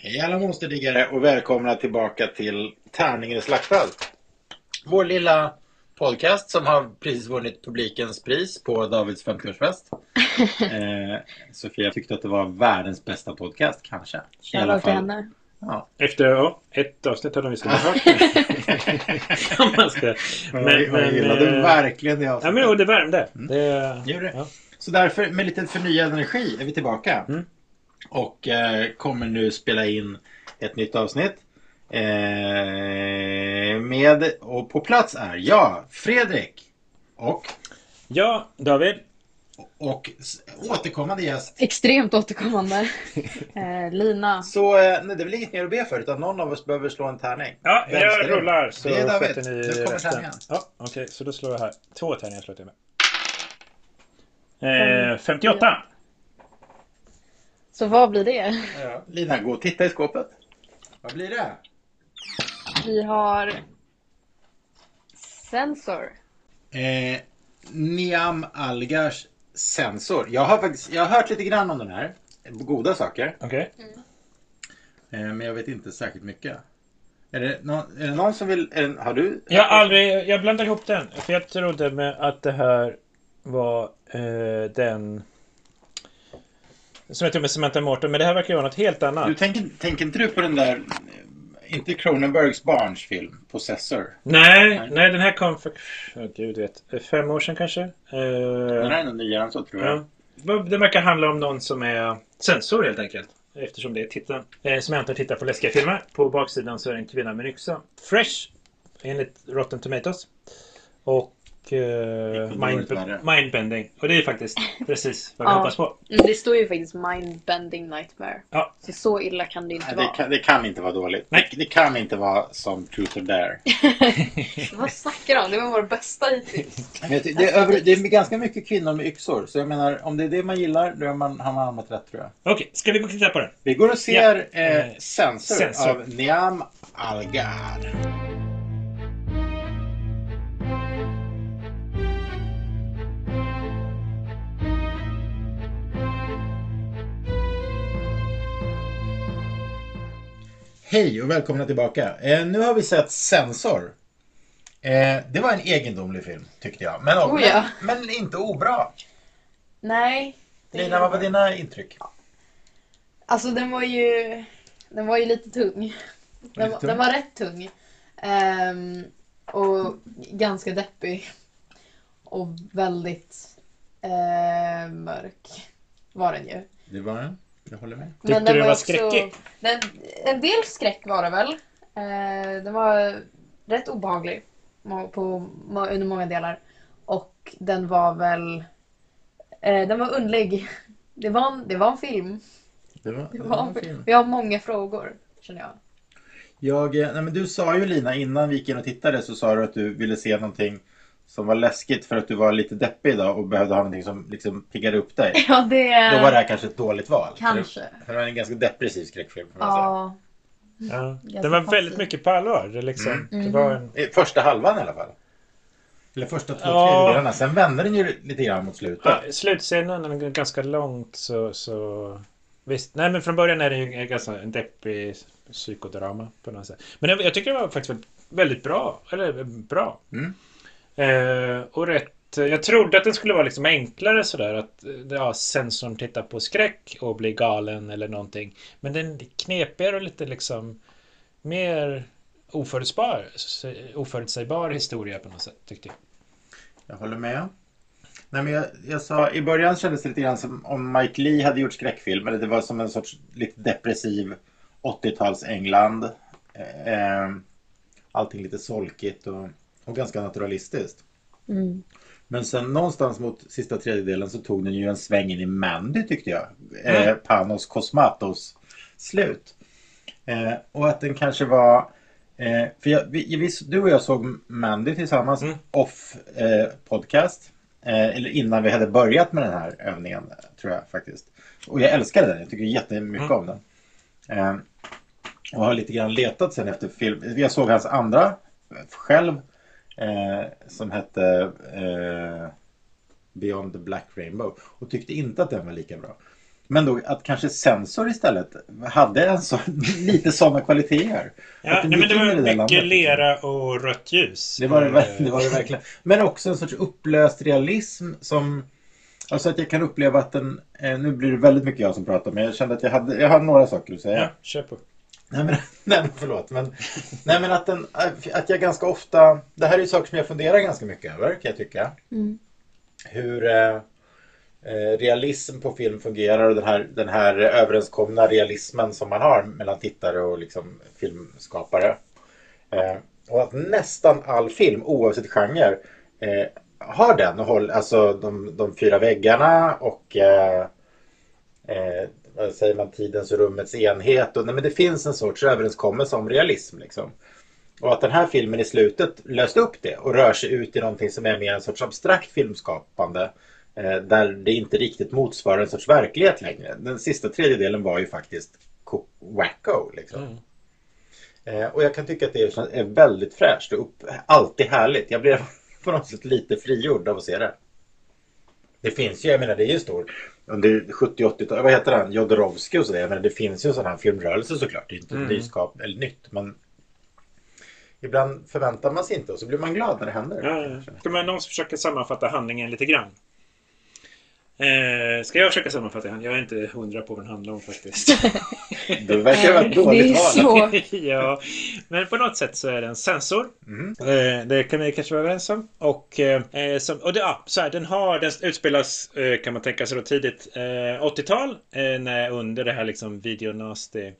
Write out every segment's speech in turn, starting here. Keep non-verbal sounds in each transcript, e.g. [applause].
Hej alla monsterdiggare och välkomna tillbaka till Tärningen är slaktad. Vår lilla podcast som har precis vunnit publikens pris på Davids 50-årsfest. [laughs] eh, Sofia tyckte att det var världens bästa podcast, kanske. I alla fall. henne. Ja. Efter ja, ett avsnitt hade vi visst [laughs] hört. Man ska. Men, jag gillade eh, verkligen det Ja, avsnittet. men och det värmde. Mm. Det? ja. Så därför med lite förnyad energi är vi tillbaka. Mm. Och eh, kommer nu spela in ett nytt avsnitt. Eh, med, och på plats är jag, Fredrik. Och, ja, David. och återkommande gäst. Extremt återkommande. [laughs] eh, Lina. Så nej, det är väl inget mer att be för utan någon av oss behöver slå en tärning. Ja, Vem jag rullar så Det är David. sköter ni Nu kommer resten. tärningen. Ja, Okej, så då slår jag här. Två tärningar slår jag med. Eh, 58. Så vad blir det? Ja. Lina, gå och titta i skåpet. Vad blir det? Vi har Sensor. Eh, Niam Algars sensor. Jag har faktiskt jag har hört lite grann om den här. Goda saker. Okej. Eh, men jag vet inte särskilt mycket. Är det, någon, är det någon som vill... Är det, har du? Jag har aldrig... Jag blandar ihop den. För jag trodde med att det här var eh, den... Som jag tog med Samantha Morton. Men det här verkar vara något helt annat. Du tänker, tänker inte du på den där... eh, Inte Cronenbergs barnsfilm, Possessor? Nej, Nej. nej, den här kom för... Oh, gud vet. Fem år sedan kanske? Eh, Den här är nog nyare än så tror jag. ja. Det verkar handla om någon som är sensor helt enkelt. Eftersom det är titeln. Eh, som jag antar tittar på läskiga filmer. På baksidan så är det en kvinna med en yxa. Fresh. Enligt Rotten Tomatoes. Och... Eh, Vilket mind, mindbending. Och det är faktiskt [laughs] precis vad vi Ja. hoppas på. Mm, Det står ju faktiskt Mind-bending Nightmare. Ja. Så så illa kan det inte Nej, det, vara. kan, det kan inte vara dåligt. Nej. Det, det kan inte vara som Truth or Dare. [laughs] Vad snackar du om? Det var vår bästa hittills. Det, är över, det är ganska mycket kvinnor med yxor. Så jag menar, om det är det man gillar, då har man, har man hamnat rätt tror jag. Okej, ska vi gå och titta på den? Vi går och ser Ja. eh, Eh, Sensor, Sensor. av Niam Algar. Hej och välkomna tillbaka. Eh, nu har vi sett Sensor. Eh, det var en egendomlig film tyckte jag. Men, Oh, ja. men, men inte obra. Nej. det- Lina, vad var dina intryck? Alltså den var ju... Den var ju lite tung. Den, Lite tung? den var rätt tung. Ehm, och ganska deppig. Och väldigt eh, mörk var den ju. Det var den. Jag håller med. Tyckte du var skräckig? Den, en del skräck var det väl. Eh, den var rätt obehaglig på, må- under många delar. Och den var väl... Eh, den var underlig. [laughs] Det var en, det var en film. Det var, Det det var var en film. Vi har många frågor, känner jag. Jag, eh, nej men du sa ju Lina innan vi gick in och tittade så sa du att du ville se någonting som var läskigt för att du var lite deppig idag och behövde ha någonting som liksom piggade upp dig. [laughs] Ja, det... Då var det här kanske ett dåligt val. Kanske. För det, det var en ganska depressiv skräckfilm. Ja. Ja. Den var väldigt mycket på allvar. Det, liksom, Mm. det var en... Första halvan i alla fall. Eller första två Ja. tredjedelarna. Sen vände den ju lite grann mot slutet. Ja, slutscenen är ganska långt så, så... Visst, nej men från början är det ju en ganska en deppig psykodrama på något sätt. Men jag, jag tycker det var faktiskt väldigt, väldigt bra. Eller bra. Mm. Eh, och rätt... Jag trodde att den skulle vara liksom enklare sådär att eh, ja, sensorn tittar på skräck och blir galen eller någonting. Men den är knepigare och lite liksom mer oförutsägbar, oförutsägbar historia på något sätt tyckte jag. Jag håller med. Nej, men jag, jag sa, I början kändes det lite grann som om Mike Lee hade gjort skräckfilm. Eller det var som en sorts lite depressiv 80-tals England. Eh, eh, allting lite solkigt och, och ganska naturalistiskt. Mm. Men sen någonstans mot sista tredjedelen så tog den ju en sväng in i Mandy tyckte jag. Eh, Mm. Panos Cosmatos slut. Eh, och att den kanske var... Eh, för jag, vi, vi, du och jag såg Mandy tillsammans Mm. off eh, podcast. Eh, eller innan vi hade börjat med den här övningen tror jag faktiskt. Och jag älskade den. Jag tycker jättemycket Mm. om den. Eh, och har lite grann letat sen efter film. Jag såg hans andra själv. Eh, som hette eh, Beyond the Black Rainbow. Och tyckte inte att den var lika bra. Men då att kanske sensor istället hade en så, [laughs] lite sådana kvaliteter. Ja, nej, men det var mycket landet, lera och rött ljus. Det var det, det var det [laughs] verkligen. Men också en sorts upplöst realism som... Alltså att jag kan uppleva att den... Eh, nu blir det väldigt mycket jag som pratar men jag kände att jag hade, jag hade några saker att säga. Ja, kör på. Nej men, [laughs] nej men förlåt. Men, nej men att, den, att jag ganska ofta... Det här är ju saker som jag funderar ganska mycket över kan jag tycka. Mm. Hur eh, eh, realism på film fungerar och den här, den här överenskomna realismen som man har mellan tittare och liksom filmskapare. Eh, och att nästan all film, oavsett genre, eh, har den. Och håll, alltså de, de fyra väggarna och eh, eh, säger man, tidens och rummets enhet. Och, nej, men det finns en sorts överenskommelse om realism. Liksom. Och att den här filmen i slutet löste upp det och rör sig ut i någonting som är mer en sorts abstrakt filmskapande. Eh, där det inte riktigt motsvarar en sorts verklighet längre. Den sista tredjedelen var ju faktiskt ko- wacko. Liksom. Mm. Eh, och jag kan tycka att det är, väldigt fräscht och upp, alltid härligt. Jag blev [laughs] på något sätt lite frigjord av att se det. Det finns ju, jag menar det är ju stor. Under 70 80-talet, vad heter han? Jodorowsky och sådär. Menar det finns ju en sån här filmrörelse såklart. Det är inte Mm. nyskap eller nytt. Men ibland förväntar man sig inte och så blir man glad när det händer. Ja, ja. Ska man någon som försöker sammanfatta handlingen lite grann? Eh, ska jag försöka sammanfatta den? Jag är inte hundra på vad den handlar om faktiskt. [laughs] Det verkar vara ett det är dåligt val. så. [laughs] ja, men på något sätt så är det en sensor. Mm. Eh, det kan vi kanske vara överens om. Och, eh, som, och det, ja, så här, den har, den utspelas eh, kan man tänka sig då tidigt eh, 80-tal. Eh, när, under det här liksom videonasty eh,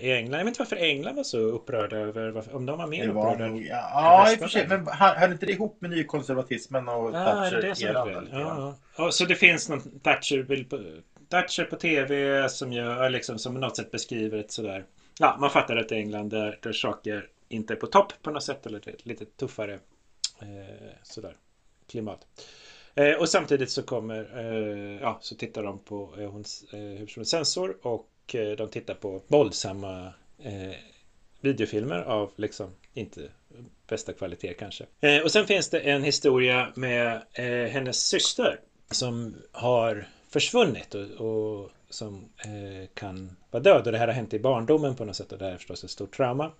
i England. Jag vet inte varför England var så upprörda över, om de var mer Det var upprörda. nog, ja, ja, i och för sig. Men hör inte det ihop med nykonservatismen och Ah, är det det som grann? Ja, ja. Så det finns någon Thatcher-bild på, Thatcher på tv som gör liksom som på något sätt beskriver ett sådär. Ja, man fattar att det är England där, där saker inte är på topp på något sätt eller lite tuffare eh, sådär klimat. Eh, och samtidigt så kommer, eh, ja, så tittar de på eh, hons, eh, huvudpersonens sensor och och eh, de tittar på våldsamma eh, videofilmer av liksom inte bästa kvalitet kanske. Eh, och sen finns det en historia med eh, hennes syster som har försvunnit och, och som eh, kan vara död. Och det här har hänt i barndomen på något sätt och det är förstås ett stort trauma.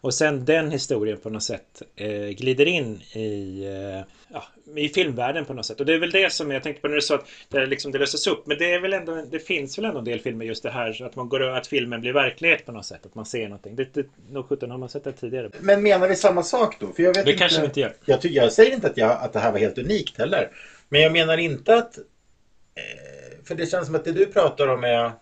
Och sen den historien på något sätt eh, glider in i, eh, ja, i filmvärlden på något sätt. Och det är väl det som jag tänkte på när du sa att det, liksom, det löses upp. Men det, är väl ändå, det finns väl ändå en del filmer just det här att, man går, att filmen blir verklighet på något sätt. Att man ser någonting. Det, det, nog sjutton har man sett det tidigare. Men menar vi samma sak då? För jag vet Det inte, kanske vi inte gör. Jag, jag säger inte att, jag, att det här var helt unikt heller. Men jag menar inte att... För det känns som att det du pratar om är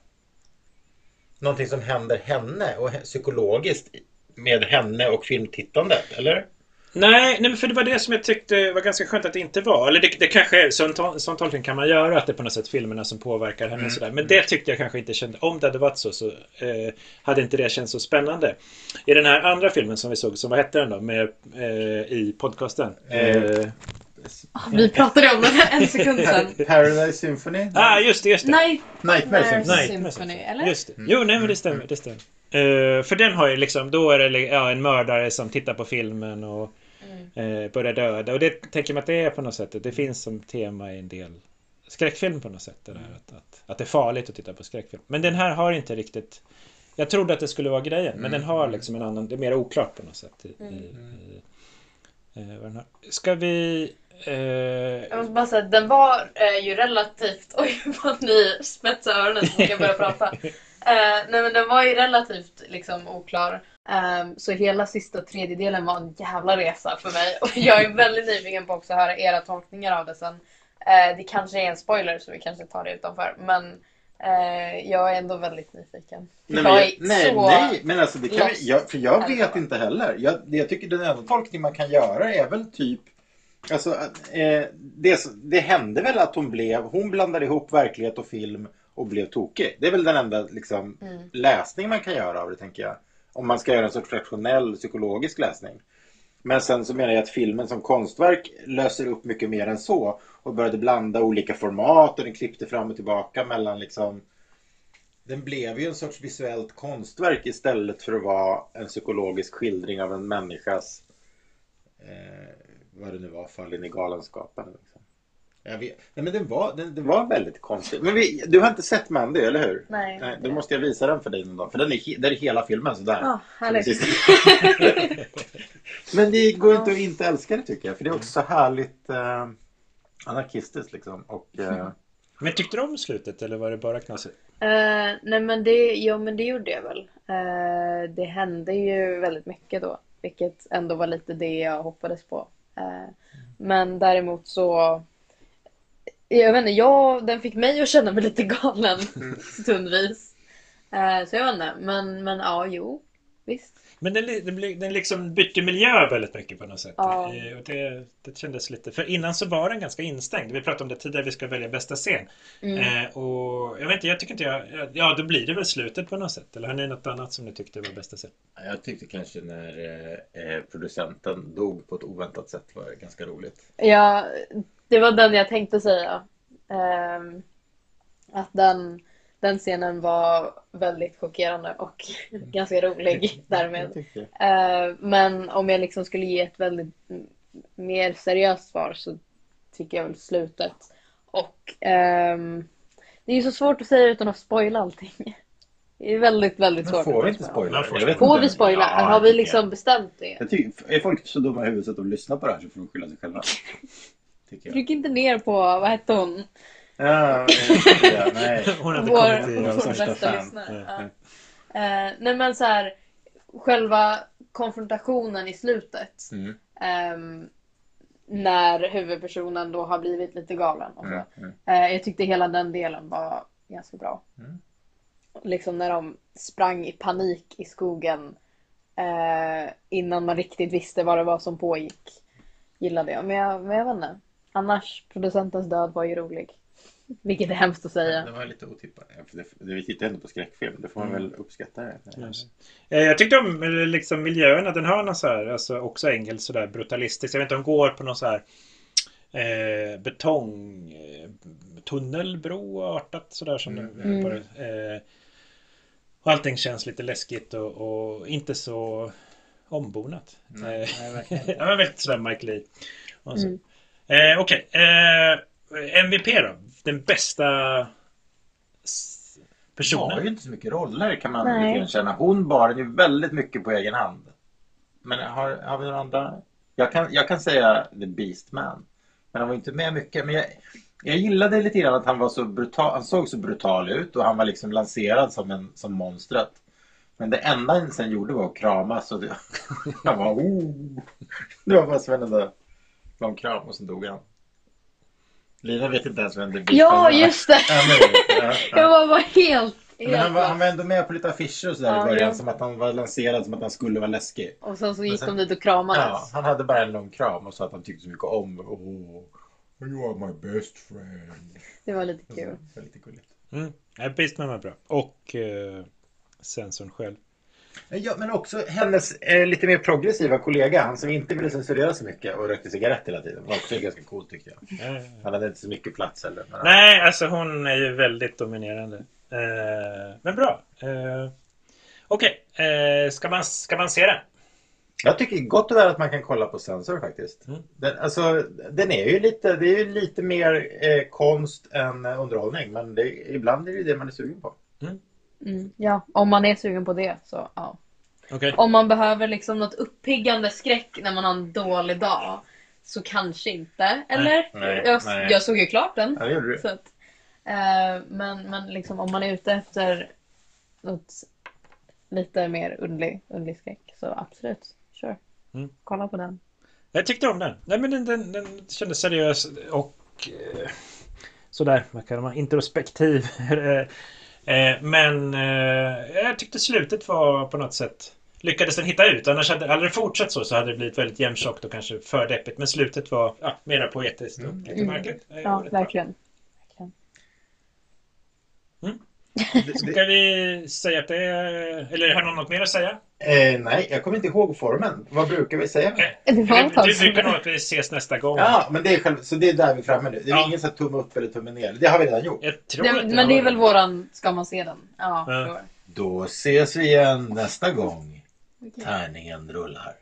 någonting som händer henne och psykologiskt med henne och filmtittandet, eller? Nej, nej, för det var det som jag tyckte var ganska skönt att det inte var. Eller det, det kanske är, sån, sån tolkning kan man göra, att det är på något sätt filmerna som påverkar henne Mm. och sådär. Men det tyckte jag kanske inte kände, om det hade varit så, så eh, hade inte det känts så spännande. I den här andra filmen som vi såg, som vad hette den då, med, eh, i podcasten? Eh, Eh, Vi pratade om den här en sekund sedan. Paradise Symphony? ah, just det, just det. Night Nightmare Symphony? Nej, Symphony, eller? Just det. Jo, nej men det stämmer. Det stämmer. Eh, för den har ju liksom, då är det ja, en mördare som tittar på filmen och eh, börjar döda. Och det tänker man att det är på något sätt. Det finns som tema i en del skräckfilm på något sätt. Det där, att, att, att det är farligt att titta på skräckfilm. Men den här har inte riktigt... Jag trodde att det skulle vara grejen, men den har liksom en annan... Det är mer oklart på något sätt. I, i, i, eh. Ska vi... Eh, Jag måste bara säga den var eh, ju relativt... [laughs] Oj vad ni spetsar öronen så jag börja prata. [laughs] Eh, nej men den var ju relativt liksom oklar. Ehm, så hela sista tredjedelen var en jävla resa för mig. Och jag är väldigt nyfiken på också att höra era tolkningar av det sen. Eh, det kanske är en spoiler så vi kanske tar det utanför. Men eh, jag är ändå väldigt nyfiken. Nej, men, jag, nej, så... nej, men alltså det kan jag, för jag vet inte heller. Jag, jag tycker den enda tolkning man kan göra är väl typ Alltså, eh, det, det hände väl att hon blev, hon blandade ihop verklighet och film och blev tokig. Det är väl den enda liksom, Mm. läsning man kan göra av det, tänker jag. Om man ska göra en sorts rationell psykologisk läsning. Men sen så menar jag att filmen som konstverk löser upp mycket mer än så. Och började blanda olika format och den klippte fram och tillbaka mellan liksom den blev ju en sorts visuellt konstverk istället för att vara en psykologisk skildring av en människas eh, vad det nu var, fall in i galenskapen. Liksom. Jag vet. Nej, men den var, den, den var väldigt konstig. Men vi, du har inte sett Mandy, eller hur? Nej. Nej, då måste jag visa den för dig någon dag. För den är, där är hela filmen sådär. Ja, härligt. Precis. [laughs] Men det går inte att inte älska det tycker jag. För det är också så härligt eh, anarkistiskt liksom. Och, eh, Men tyckte du om slutet eller var det bara knasigt? Eh, nej men det, ja, men det gjorde jag väl. Eh, det hände ju väldigt mycket då. Vilket ändå var lite det jag hoppades på. Eh, men däremot så... Jag vet inte, jag, den fick mig att känna mig lite galen [laughs] stundvis. Eh, så jag vet inte, men, men ja, jo. Visst. Men den, den, den liksom bytte miljö väldigt mycket på något sätt. Ja. Eh, Och det, det kändes lite... För innan så var den ganska instängd. Vi pratade om det tidigare, vi ska välja bästa scen. Mm. Eh, och jag vet inte, jag tycker inte jag... Ja, då blir det väl slutet på något sätt. Eller har ni något annat som ni tyckte var bästa scen? jag tyckte kanske när eh, eh, producenten dog på ett oväntat sätt var ganska roligt. Ja, det var den jag tänkte säga. Ehm, att den, den scenen var väldigt chockerande och ganska rolig därmed. Eh, men om jag liksom skulle ge ett väldigt mer seriöst svar så tycker jag väl slutet. Och ehm, det är ju så svårt att säga utan att spoila allting. Det är väldigt, väldigt Men svårt. får att vi inte spoila? Får vi spoila? Ja, Har vi liksom bestämt det? Jag tycker, är folk så dumma i huvudet att de lyssnar på det här så får de skylla sig själva. Tycker jag. Tryck inte ner på, vad hette hon? Ja, ja, nej. [laughs] Hon hade Vår, kommit i vår största bästa fan. lyssnare. Ja. Ja. Eh, nej men så här, själva konfrontationen i slutet. Mm, ehm, när huvudpersonen då har blivit lite galen. Och så. mm, mm. Eh, jag tyckte hela den delen var ganska bra. Mm. Liksom när de sprang i panik i skogen eh, innan man riktigt visste vad det var som pågick. Gillade jag. Men jag, men jag vet inte. Annars, producentens död var ju rolig. Vilket är hemskt att säga. Det var lite otippat. Vi tittar ändå på skräckfilm. Det får man Mm. väl uppskatta. Det. Yes. Eh, Jag tyckte om eh, liksom, miljöerna. Den har någon så här, alltså också engelsk sådär brutalistisk. Jag vet inte om den går på någon så här eh, betong eh, artat sådär som Mm. Mm. på det. Eh, och allting känns lite läskigt och, och inte så ombonat. Nej, nej, verkligen. [laughs] ja, men väldigt sådär Mike Lee. Och så. Mm. Eh, Okej, eh, MVP då? Den bästa s- Hon har personen? ju inte så mycket roller kan man Nej. känna. Hon bar ju väldigt mycket på egen hand. Men har, har vi några andra? Jag kan, jag kan säga The Beastman. Men han var inte med mycket. Men jag, jag gillade lite grann att han var så brutal. Han såg så brutal ut och han var liksom lanserad som, en, som monstret. Men det enda han sen gjorde var att kramas och det, [laughs] jag var oh. Det var bara som en enda lång kram och sen dog han. Lina vet inte ens vem The Beastman Ja, just det! Ja, nu, ja, ja. [laughs] Jag var bara helt... Men han var, han var ändå med på lite affischer och sådär Ja, i början. ja. Som att han var lanserad som att han skulle vara läskig. Och sen så gick sen- de dit och kramades. Ja, han hade bara en lång kram och sa att han tyckte så mycket om oh, You are my best friend. Det var lite så, kul. Det var lite gulligt. Mm. Ja, Beastman var bra. Och eh, sensorn själv. Ja, men också hennes eh, lite mer progressiva kollega. Han som inte ville censurera så mycket och rökte cigarett hela tiden. var också ganska cool tyckte jag. Han hade inte så mycket plats heller. Men Nej, alltså hon är ju väldigt dominerande. Eh, men bra. Eh, Okej, eh, ska, man, ska man se den? Jag tycker gott och väl att man kan kolla på Sensor faktiskt. Mm. Den, alltså, den är ju lite, det är ju lite mer eh, konst än eh, underhållning. Men det, ibland är det ju det man är sugen på. Mm, ja, om man är sugen på det så ja. Okej. Om man behöver liksom något uppiggande skräck när man har en dålig dag så kanske inte. Eller? nej, jag, nej. jag såg ju klart den. Ja, det gjorde du. Så att, eh, men men liksom, om man är ute efter något lite mer undlig, undlig skräck så absolut, sure. Mm. Kolla på den. Jag tyckte om den. Nej, men den, den, den kändes seriös och eh, sådär, vad kallar man, introspektiv. [laughs] Eh, men eh, jag tyckte slutet var på något sätt lyckades den hitta ut. Annars hade, hade det fortsatt så så hade det blivit väldigt jämntjockt och kanske för deppigt. Men slutet var ja, mera poetiskt och Mm. lite Mm. märkligt. Ja, bra. verkligen. Det- Ska vi säga att det är... Eller har någon något mer att säga? Eh, nej, jag kommer inte ihåg formen. Vad brukar vi säga? Det var tag brukar nog att vi ses nästa gång. Ja, men det är själv, så det är där vi är framme nu. Det är Ja. ingen så tumme upp eller tumme ner. Det har vi redan gjort. Jag tror Det, att det men det är väl våran, ska man se den? Ja, Ja. Då ses vi igen nästa gång Okej. tärningen rullar.